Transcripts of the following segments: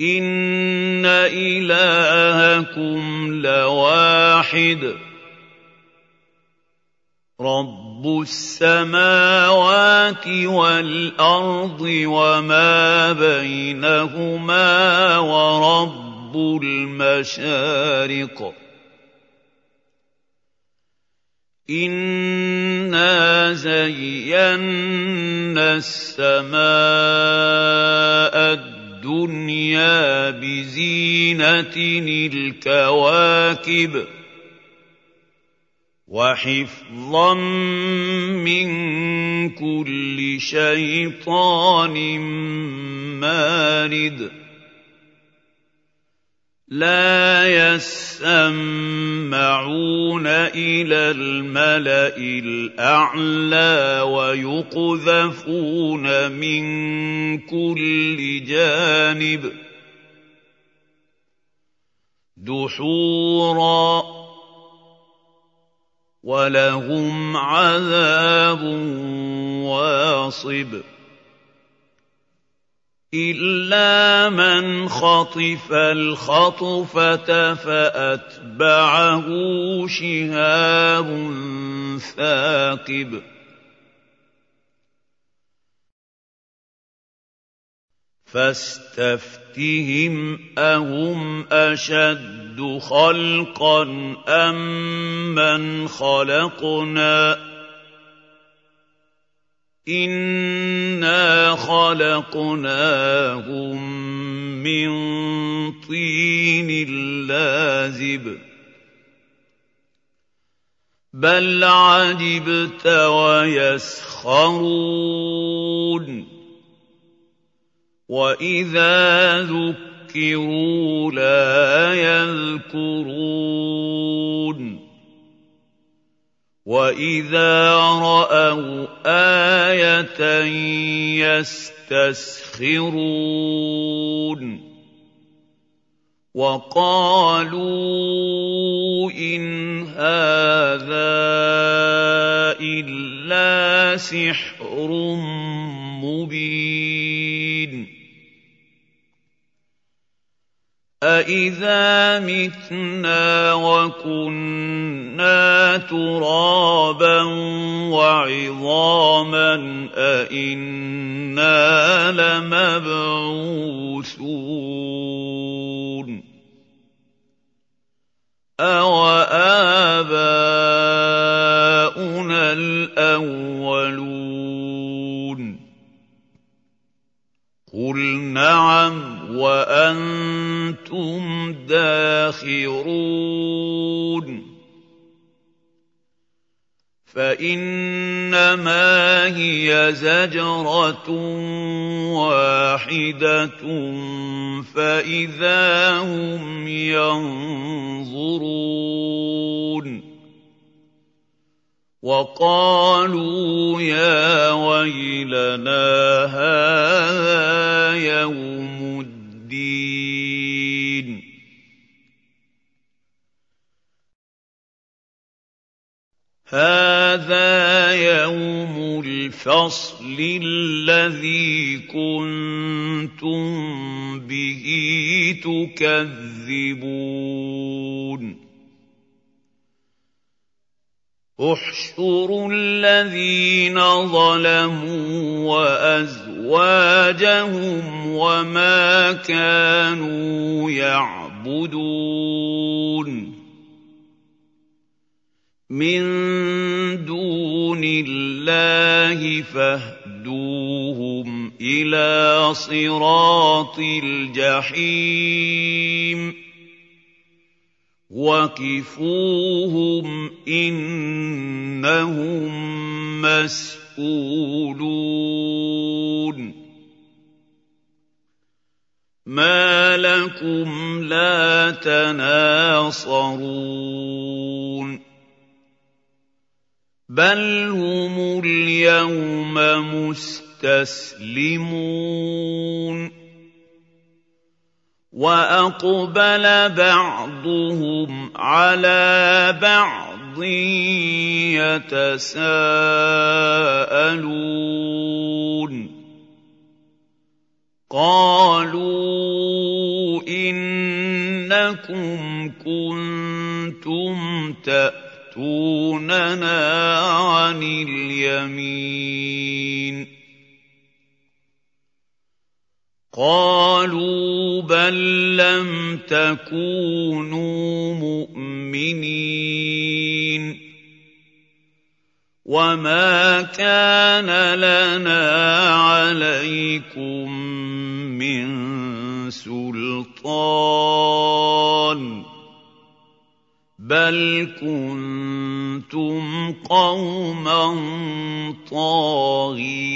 إِنَّ إِلَٰهَكُمْ لَوَاحِدٌ رَّبُّ السَّمَاوَاتِ وَالْأَرْضِ وَمَا بَيْنَهُمَا وَرَبُّ الْمَشَارِقِ إِنَّا زَيَّنَّا السَّمَاءَ الدُّنْيَا بِزِينَةٍ الْكَوَاكِبِ وَحِفْظًا مِّن كُلِّ شَيْطَانٍ مَّارِدٍ لَا يَسَّمَّعُونَ إِلَى الْمَلَإِ الْأَعْلَىٰ وَيُقْذَفُونَ مِن كُلِّ جَانِبٍ دُحُورًا ۖ وَلَهُمْ عَذَابٌ وَاصِبٌ إِلَّا مَنْ خَطِفَ الْخَطْفَةَ فَأَتْبَعَهُ شِهَابٌ ثَاقِبٌ. فَاسْتَفْتِهِمْ أَهُمْ أَشَدُّ خَلْقًا أَمَّنْ خَلَقْنَا ۚ. إِنَّا خَلَقْنَاهُم مِّن طِينٍ لَّازِبٍ. بَلْ عَجِبْتَ وَيَسْخَرُونَ. وَإِذَا ذُكِّرُوا لَا يَذْكُرُونَ. وَإِذَا رَأَوْا آيَةً يَسْتَسْخِرُونَ وَقَالُوا إِنْ هَٰذَا إِلَّا سِحْرٌ مُّبِينٌ أَإِذَا مِتْنَا وَكُنَّا تُرَابًا وَعِظَامًا أَإِنَّا لَمَبْعُوثُونَ أَوَآبَاؤُنَا الْأَوَّلُونَ قُلْ نَعَمْ وَأَنتُمْ دَاخِرُونَ فَإِنَّمَا هِيَ زَجْرَةٌ وَاحِدَةٌ فَإِذَا هُمْ يَنظُرُونَ وَقَالُوا يَا وَيْلَنَا هَٰذَا يَوْمُ الدِّينِ. هَٰذَا يَوْمُ الْفَصْلِ الَّذِي كُنتُم بِهِ تُكَذِّبُونَ. احْشُرُوا الَّذِينَ ظَلَمُوا وَأَزْوَاجَهُمْ وَمَا كَانُوا يَعْبُدُونَ مِن دُونِ اللَّهِ فَاهْدُوهُمْ إِلَىٰ صِرَاطِ الْجَحِيمِ وَقِفُوهُمْ ۖ إِنَّهُم مَّسْئُولُونَ مَا لَكُمْ لَا تَنَاصَرُونَ بَلْ هُمُ الْيَوْمَ مُسْتَسْلِمُونَ وَأَقْبَلَ بَعْضُهُمْ عَلَىٰ بَعْضٍ يَتَسَاءَلُونَ قَالُوا إِنَّكُمْ كُنتُمْ تَأْتُونَنَا عَنِ الْيَمِينِ قَالُوا بَل لَّمْ تَكُونُوا مُؤْمِنِينَ وَمَا كَانَ لَنَا عَلَيْكُم مِّن سُلْطَانٍ ۖ بَلْ كُنتُمْ قَوْمًا طَاغِينَ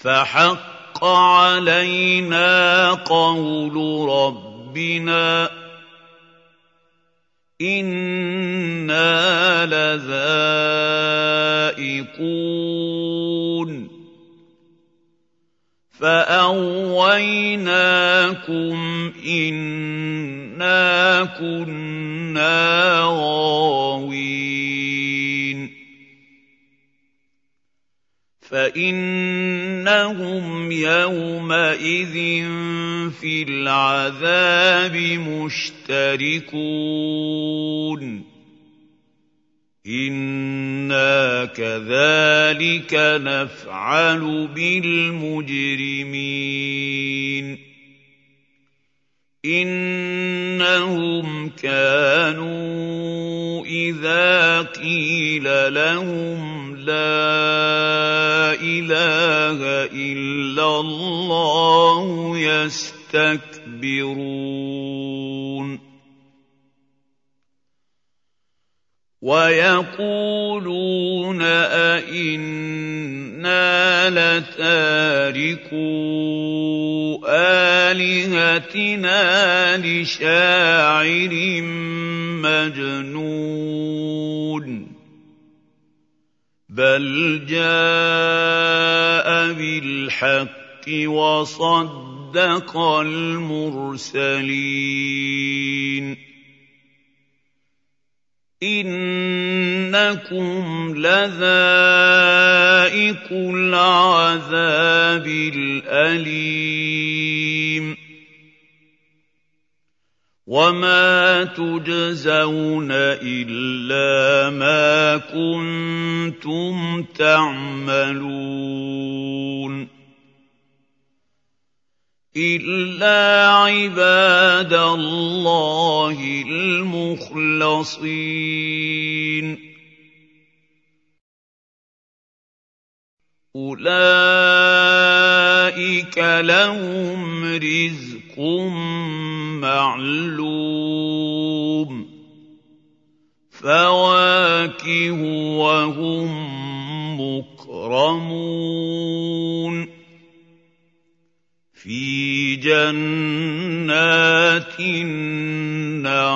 فَحَقَّ عَلَيْنَا قَوْلُ رَبِّنَا إِنَّا لَذَائِقُونَ. فَأَغْوَيْنَاكُمْ إِنَّا كُنَّا غَاوِينَ. فَإِنَّهُمْ يَوْمَئِذٍ فِي الْعَذَابِ مُشْتَرِكُونَ. إِنَّا كَذَٰلِكَ نَفْعَلُ بِالْمُجْرِمِينَ. إِنَّهُمْ كَانُوا إِذَا قِيلَ لَهُمْ لَا إِلَٰهَ إِلَّا اللَّهُ يَسْتَكْبِرُونَ. وَيَقُولُونَ أَإِنَّا لَتَارِكُو آلِهَتِنَا لِشَاعِرٍ مَّجْنُونٍ بَلْ جَاءَ بِالْحَقِّ وَصَدَّقَ الْمُرْسَلِينَ إِنَّكُمْ لَذَائِقُو الْعَذَابِ الْأَلِيمِ. وَمَا تُجْزَوْنَ إِلَّا مَا كُنتُمْ تَعْمَلُونَ. إِلَّا عِبَادَ اللَّهِ الْمُخْلَصِينَ. أُولَٰئِكَ لَهُمْ رِزْقٌ مَّعْلُومٌ فَوَاكِهُ ۖ وَهُم مُّكْرَمُونَ فِي جَنَّاتِ النَّعِيمِ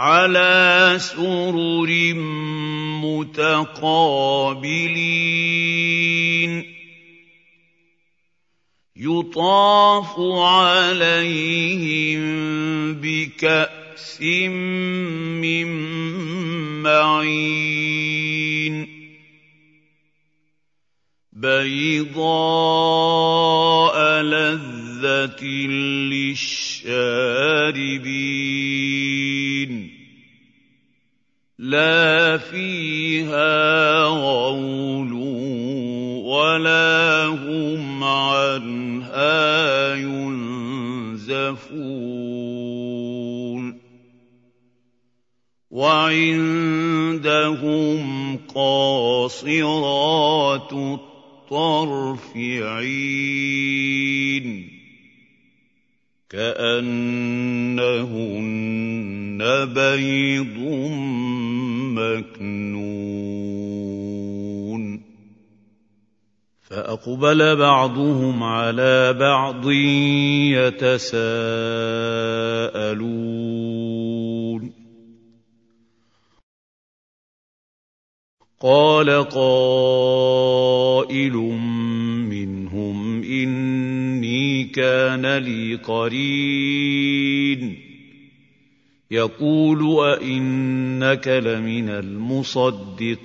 عَلَىٰ سُرُرٍ مُّتَقَابِلِينَ. يُطَافُ عَلَيْهِم بِكَأْسٍ مِّن مَّعِينٍ. بَيْضَاءَ لَذَّةٍ لِّلشَّارِبِينَ. لَا فِيهَا غَوْلٌ وَلَا هُمْ عَنْهَا يُنزَفُونَ. وَعِندَهُمْ قَاصِرَاتُ الطَّرْفِ عِينٌ كَأَنَّهُنَّ بيض مكنون. فأقبل بعضهم على بعض يتساءلون. قال قائل منهم إني كان لي قرين. يقول ائنك لمن المصدقين.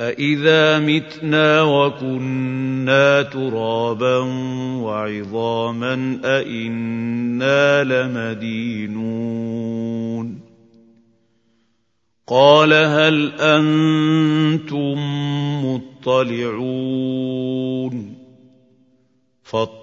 أإذا متنا وكنا ترابا وعظاما أإنا لمدينون. قال هل أنتم مطلعون؟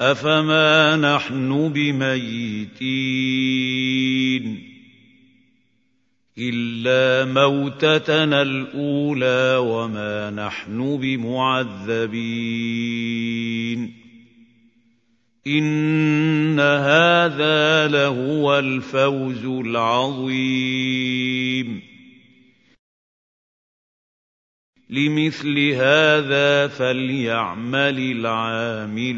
أفما نحن بميتين إلا موتتنا الأولى وما نحن بمعذبين إن هذا لهو الفوز العظيم لمثل هذا فليعمل العاملون.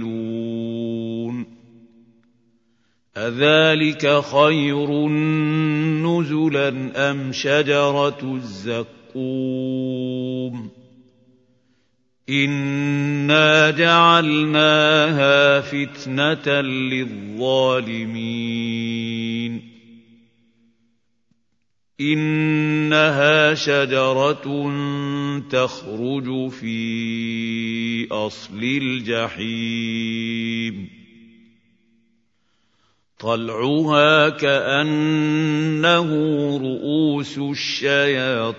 أذلك خير نزلا أم شجرة الزقوم؟ إنا جعلناها فتنة للظالمين. إنها شجرة تخرج في أصل الجحيم. طلعها كأنه رؤوس الشياطين.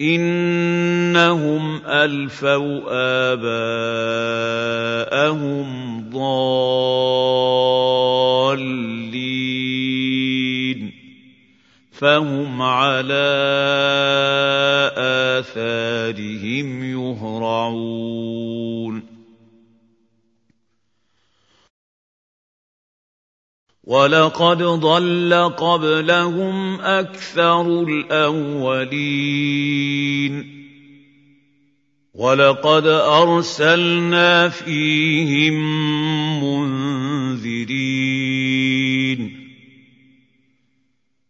إنهم ألفوا آباءهم ضالين. فهم على آثارهم يهرعون. ولقد ضل قبلهم أكثر الأولين ولقد أرسلنا فيهم منذرين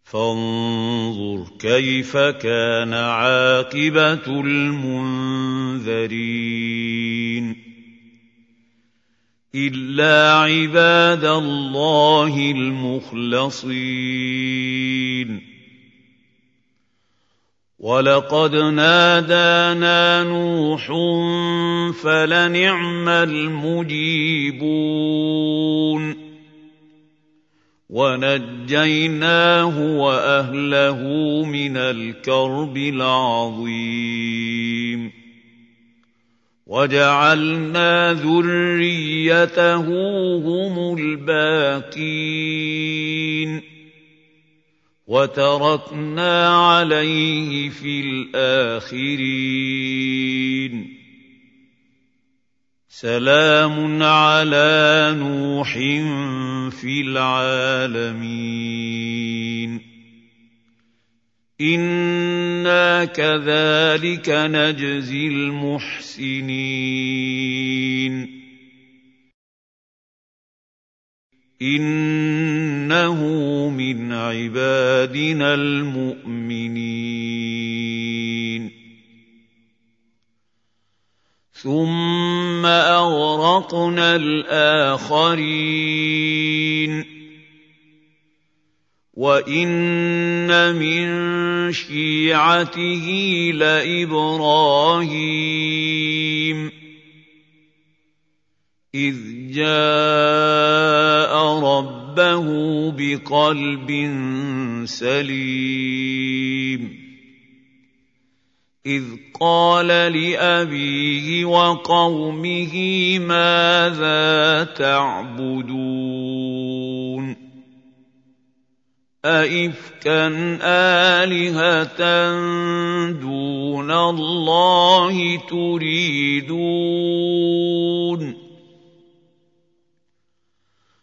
فانظر كيف كان عاقبة المنذرين إلا عباد الله المخلصين. ولقد نادانا نوح فلنعم المجيبون. ونجيناه وأهله من الكرب العظيم. وجعلنا ذريته هم الباقين وتركنا عليه في الآخرين سلام على نوح في العالمين أنا كذلك نجزي المحسنين انه من عبادنا المؤمنين ثم اغرقنا الاخرين وان من شيعته لابراهيم اذ جاء ربه بقلب سليم اذ قال لابيه وقومه ماذا تعبدون أئفكا آلهة دون الله تريدون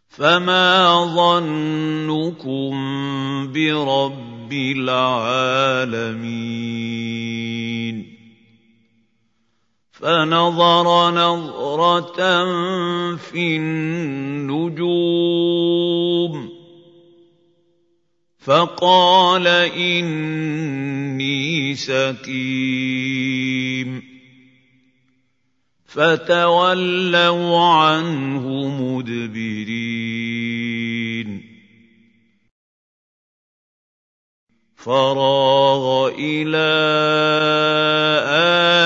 فما ظنكم برب العالمين فنظر نظرة في النجوم فقال إني سكيم فتولوا عنه مدبرين. فراغ إلى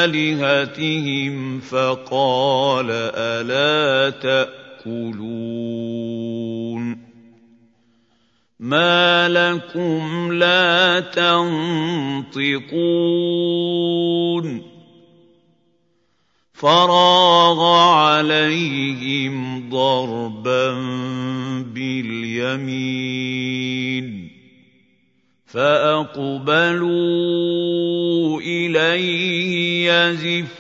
آلهتهم فقال ألا تأكلون. ما لكم لا تنطقون فراغ عليهم ضربا باليمين فاقبلوا اليه يزفون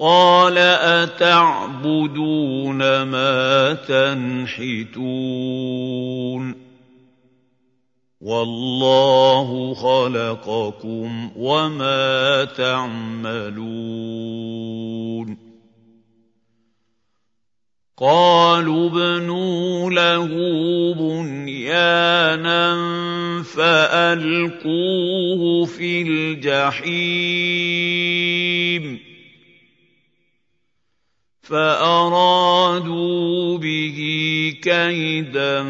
قال أتعبدون ما تنحتون والله خلقكم وما تعملون قالوا ابنوا له بنيانا فألقوه في الجحيم فأرادوا به كيدا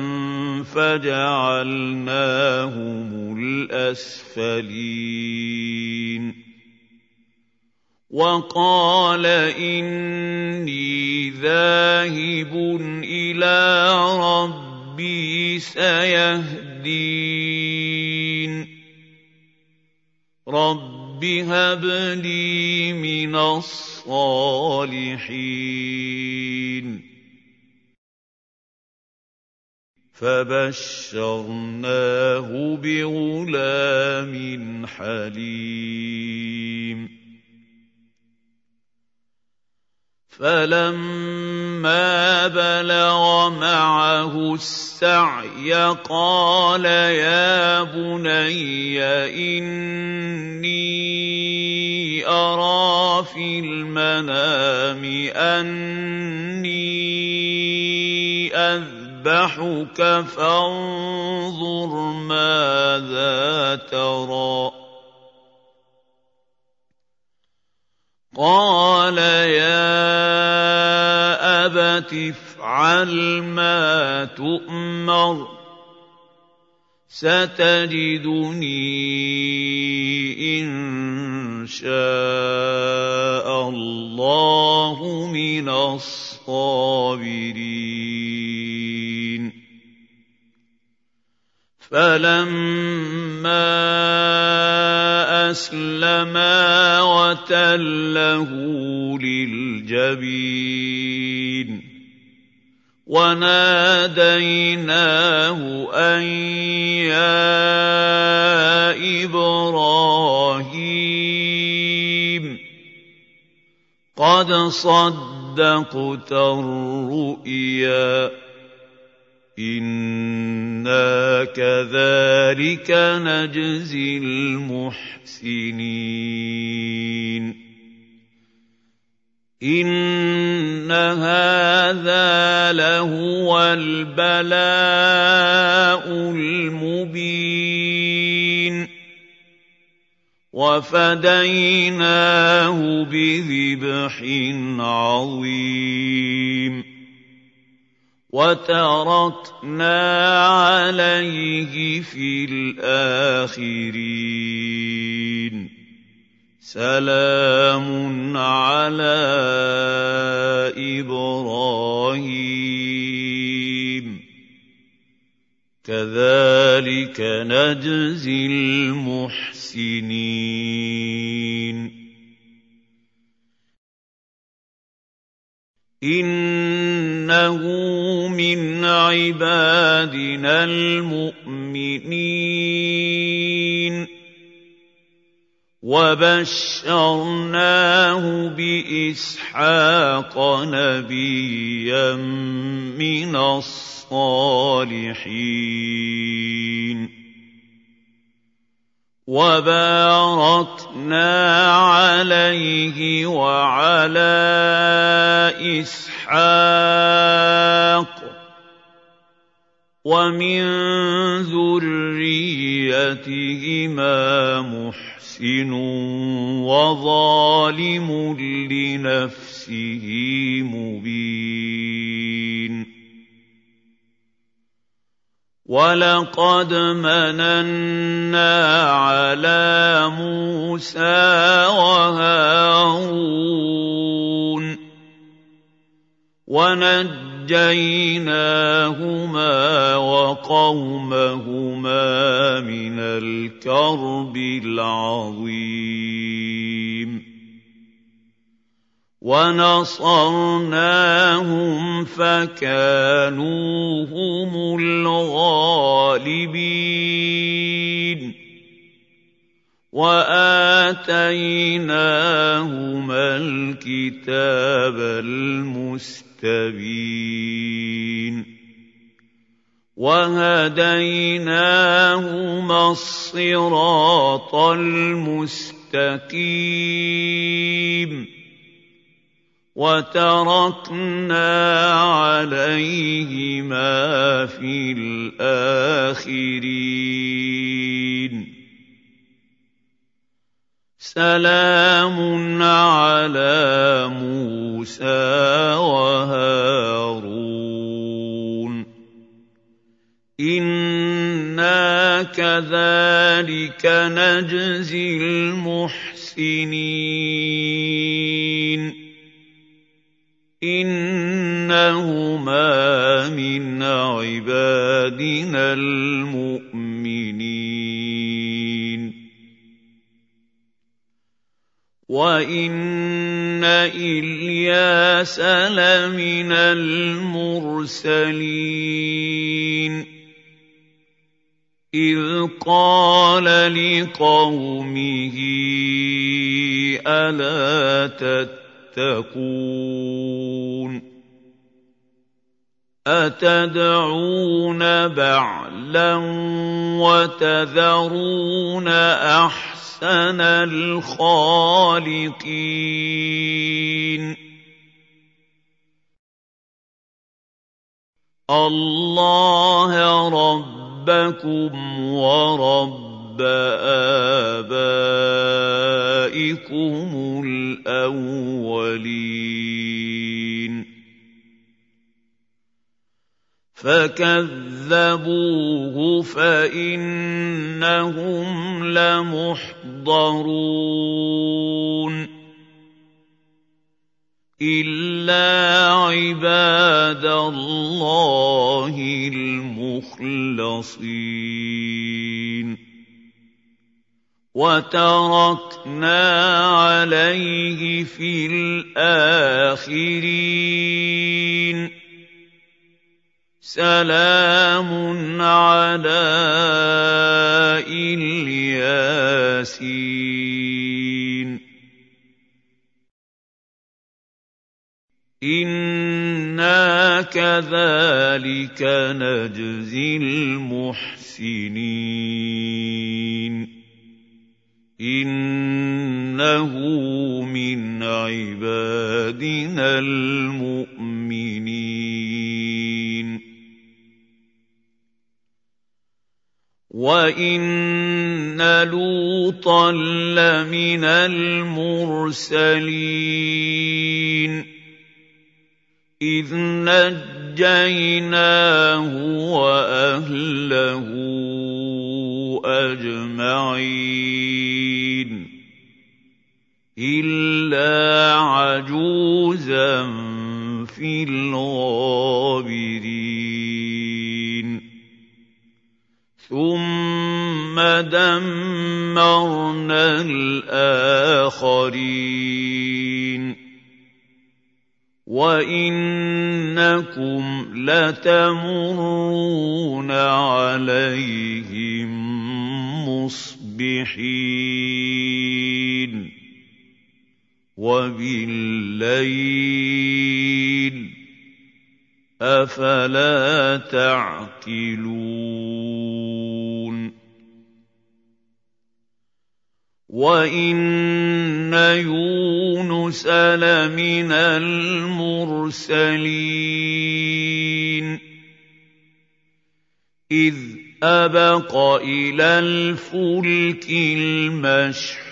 فجعلناهم الأسفلين. وقال إني ذاهب إلى ربي سيهدين. رب هب لي من الصالحين. فبشرناه بغلام حليم. فلما بلغ معه السعي قال يا بني إني ارى في المنام اني اذبحك فانظر ماذا ترى قال يا ابت افعل ما تؤمر ستجدني ان شاء الله من الصابرين. فلما اسلما وتله للجبين. وناديناه أن يا إبراهيم قد صدقت الرؤيا. أنا كذلك نجزي المحسنين. إِنَّ هَٰذَا لَهُوَ الْبَلَاءُ الْمُبِينُ. وَفَدَيْنَاهُ بِذِبْحٍ عَظِيمٍ. وَتَرَكْنَا عَلَيْهِ فِي الْآخِرِينَ. سَلَامٌ عَلَىٰ إِبْرَاهِيمَ. كَذَٰلِكَ نَجْزِي الْمُحْسِنِينَ. إِنَّهُ مِنْ عِبَادِنَا الْمُؤْمِنِينَ. وَبَشَّرْنَاهُ بِإِسْحَاقَ نَبِيًّا مِّنَ الصَّالِحِينَ. وَبَارَكْنَا عَلَيْهِ وَعَلَىٰ إِسْحَاقَ ۚ وَمِن ذُرِّيَّتِهِمَا مُحْسِنٌ وَظَالِمٌ لِّنَفْسِهِ مُبِينٌ وَلَقَدْ مَنَنَّا عَلَىٰ مُوسَىٰ وَهَارُونَ وَنَجَّيْنَاهُمَا وَقَوْمَهُمَا مِنَ الْكَرْبِ الْعَظِيمِ وَنَصَرْنَاهُمْ فَكَانُوا هُمُ الْغَالِبِينَ وَآتَيْنَاهُمَا الْكِتَابَ الْمُسْتَبِينَ وَهَدَيْنَاهُمَا الصِّرَاطَ الْمُسْتَقِيمَ وَتَرَكْنَا عَلَيْهِمَا فِي الْآخِرِينَ. سَلَامٌ عَلَىٰ مُوسَىٰ وَهَارُونَ. إِنَّا كَذَٰلِكَ نَجْزِي الْمُحْسِنِينَ. إِنَّهُمَا مِنْ عِبَادِنَا الْمُؤْمِنِينَ وَإِنَّ إِلْيَاسَ لَمِنَ الْمُرْسَلِينَ إِذْ قَالَ لِقَوْمِهِ تَتَّقُونَ تَتَّقُونَ أَتَدْعُونَ بَعْلًا وَتَذَرُونَ أَحْسَنَ الْخَالِقِينَ اللَّهَ رَبَّكُمْ وَرَبَّ آبَائِكُمُ الْأَوَّلِينَ فَكَذَّبُوهُ فَإِنَّهُمْ لَمُحْضَرُونَ إِلَّا عِبَادَ اللَّهِ الْمُخْلَصِينَ وَتَرَكْنَا عَلَيْهِ فِي الْآخِرِينَ سَلَامٌ عَلَىٰ الْيَاسِينَ. إِنَّا كَذَٰلِكَ نَجْزِي الْمُحْسِنِينَ. إِنَّهُ مِنْ عِبَادِنَا وان لوطا لمن المرسلين اذ نجيناه واهله اجمعين الا عجوزا في دمرنا الآخرين. وإنكم لتمرون عليهم مصبحين. وبالليل أفلا تعقلون وان يونس لمن المرسلين اذ ابق إلى الفلك المشحون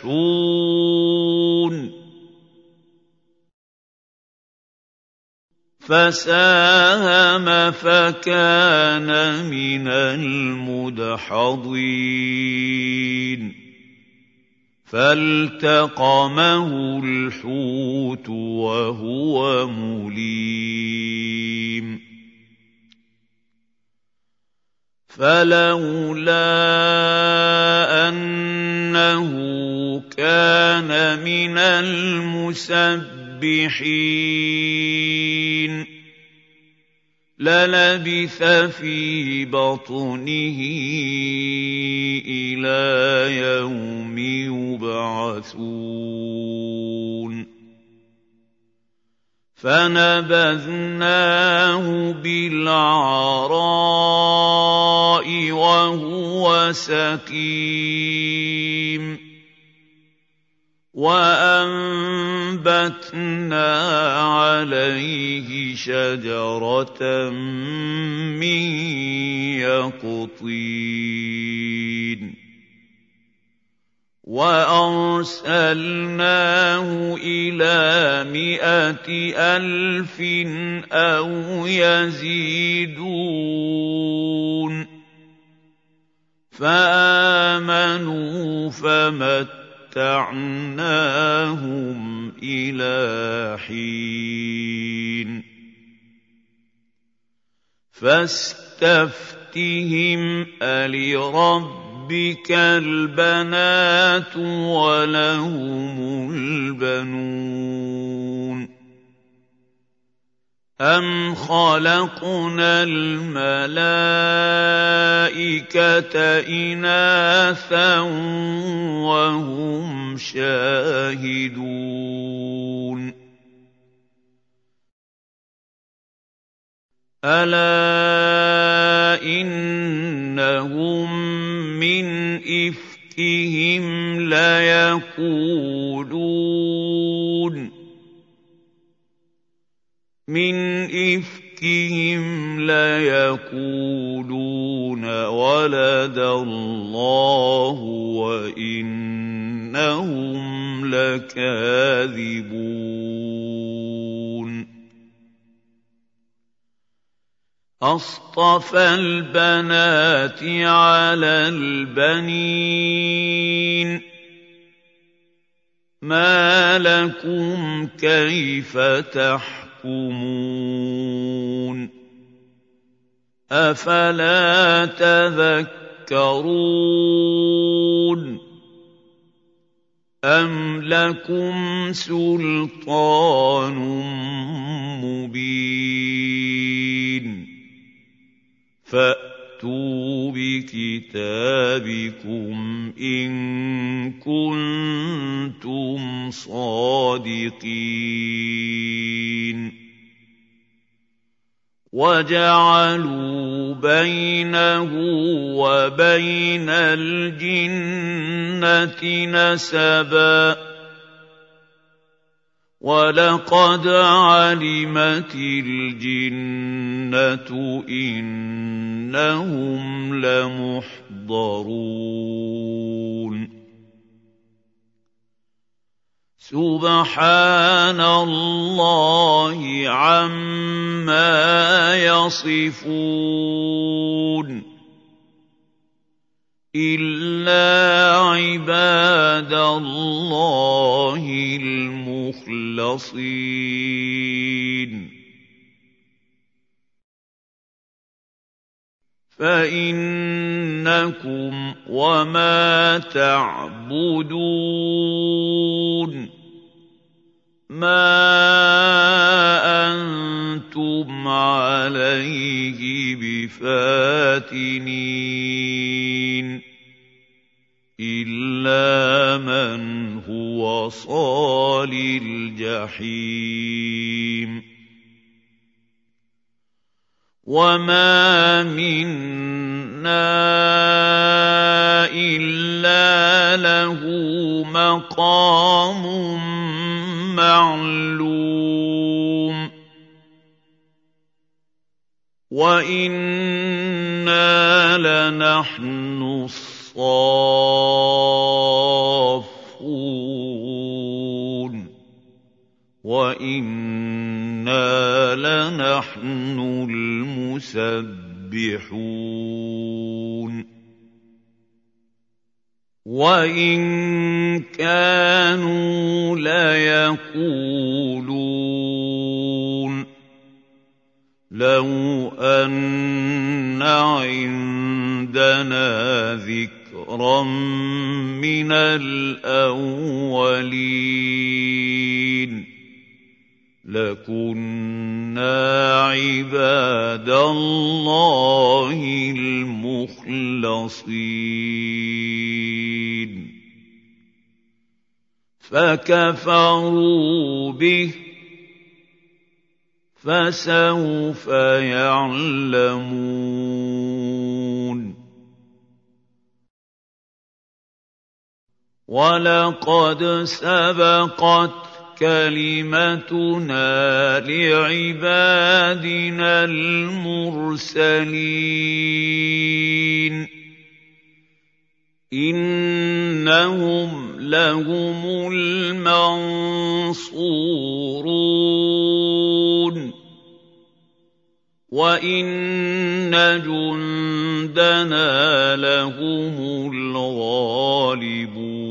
فساهم فكان من المدحضين فالتقمه الحوت وهو مليم. فلولا أنه كان من المسبحين للبث في بطنه إلى يوم يبعثون. فنبذناه بالعراء وهو سقيم. وأنبتنا عليه شجرة من يقطين وأرسلناه إلى مائه ألف أو يزيدون فآمنوا فمتعناهم إلى حين فاستفتهم الرب ربك البنات ولهم البنون أم خلقنا الملائكة إناثا وهم شاهدون ألا إنهم من إفكهم ليقولون من إفكهم ليقولون ولد الله وإنهم لكاذبون. أصطفى البنات على البنين. ما لكم كيف تحكمون؟ افلا تذكرون ام لكم سلطان مبين فأتوا بكتابكم إن كنتم صادقين. وجعلوا بينه وبين الجنة نسبا. ولقد علمت الجنة إن إِنَّهُمْ لَمُحْضَرُونَ. سُبْحَانَ اللَّهِ عَمَّا يَصِفُونَ. إِلَّا عِبَادَ اللَّهِ الْمُخْلَصِينَ. فَإِنَّكُمْ وَمَا تَعْبُدُونَ مَا أَنتُمْ عَلَيْهِ بِفَاتِنِينَ إِلَّا مَنْ هُوَ صَالِ الْجَحِيمِ وَمَا مِنَّا إِلَّا لَهُ مَقَامٌ مَّعْلُومٌ وَإِنَّا لَنَحْنُ الصَّافُّونَ وَإِنَّا لَنَحْنُ الْمُسَبِّحُونَ وَإِن كَانُوا لَيَقُولُونَ لَوْ أَنَّ عِندَنَا ذِكْرًا مِّنَ الْأَوَّلِينَ لَكُنَّا عِبَادَ اللَّهِ الْمُخْلَصِينَ. فَكَفَرُوا بِهِ ۖ فَسَوْفَ يَعْلَمُونَ. وَلَقَدْ سَبَقَتْ كَلِمَتُنَا لِعِبَادِنَا الْمُرْسَلِينَ. إِنَّهُمْ لَهُمُ الْمَنصُورُونَ. وَإِنَّ جُندَنَا لَهُمُ الْغَالِبُونَ.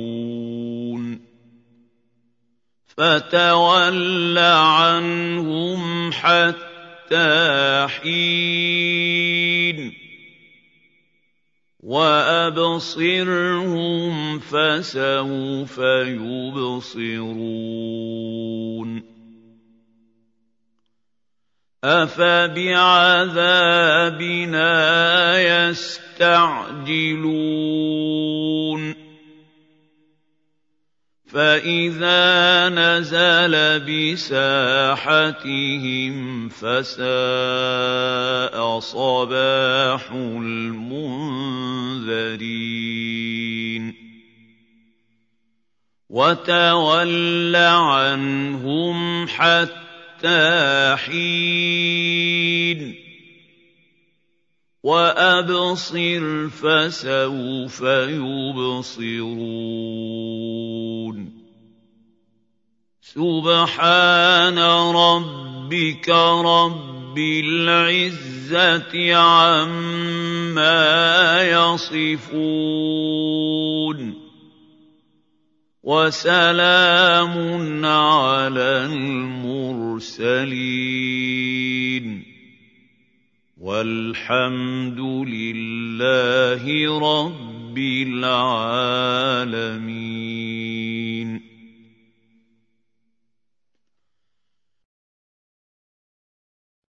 فَتَوَلَّ عَنْهُمْ حَتَّىٰ حِينٍ. وَأَبْصِرْهُمْ فَسَوْفَ يُبْصِرُونَ. أَفَبِعَذَابِنَا يَسْتَعْجِلُونَ. فَإِذَا نَزَلَ بِسَاحَتِهِمْ فَسَاءَ صَبَاحُ الْمُنذَرِينَ وَتَوَلَّ عَنْهُمْ حَتَّىٰ حِينٍ وَأَبْصِرْ فَسَوْفَ يُبْصِرُونَ. سُبْحَانَ رَبِّكَ رَبِّ الْعِزَّةِ عَمَّا يَصِفُونَ. وَسَلَامٌ عَلَى الْمُرْسَلِينَ. وَالْحَمْدُ لِلَّهِ رَبِّ الْعَالَمِينَ.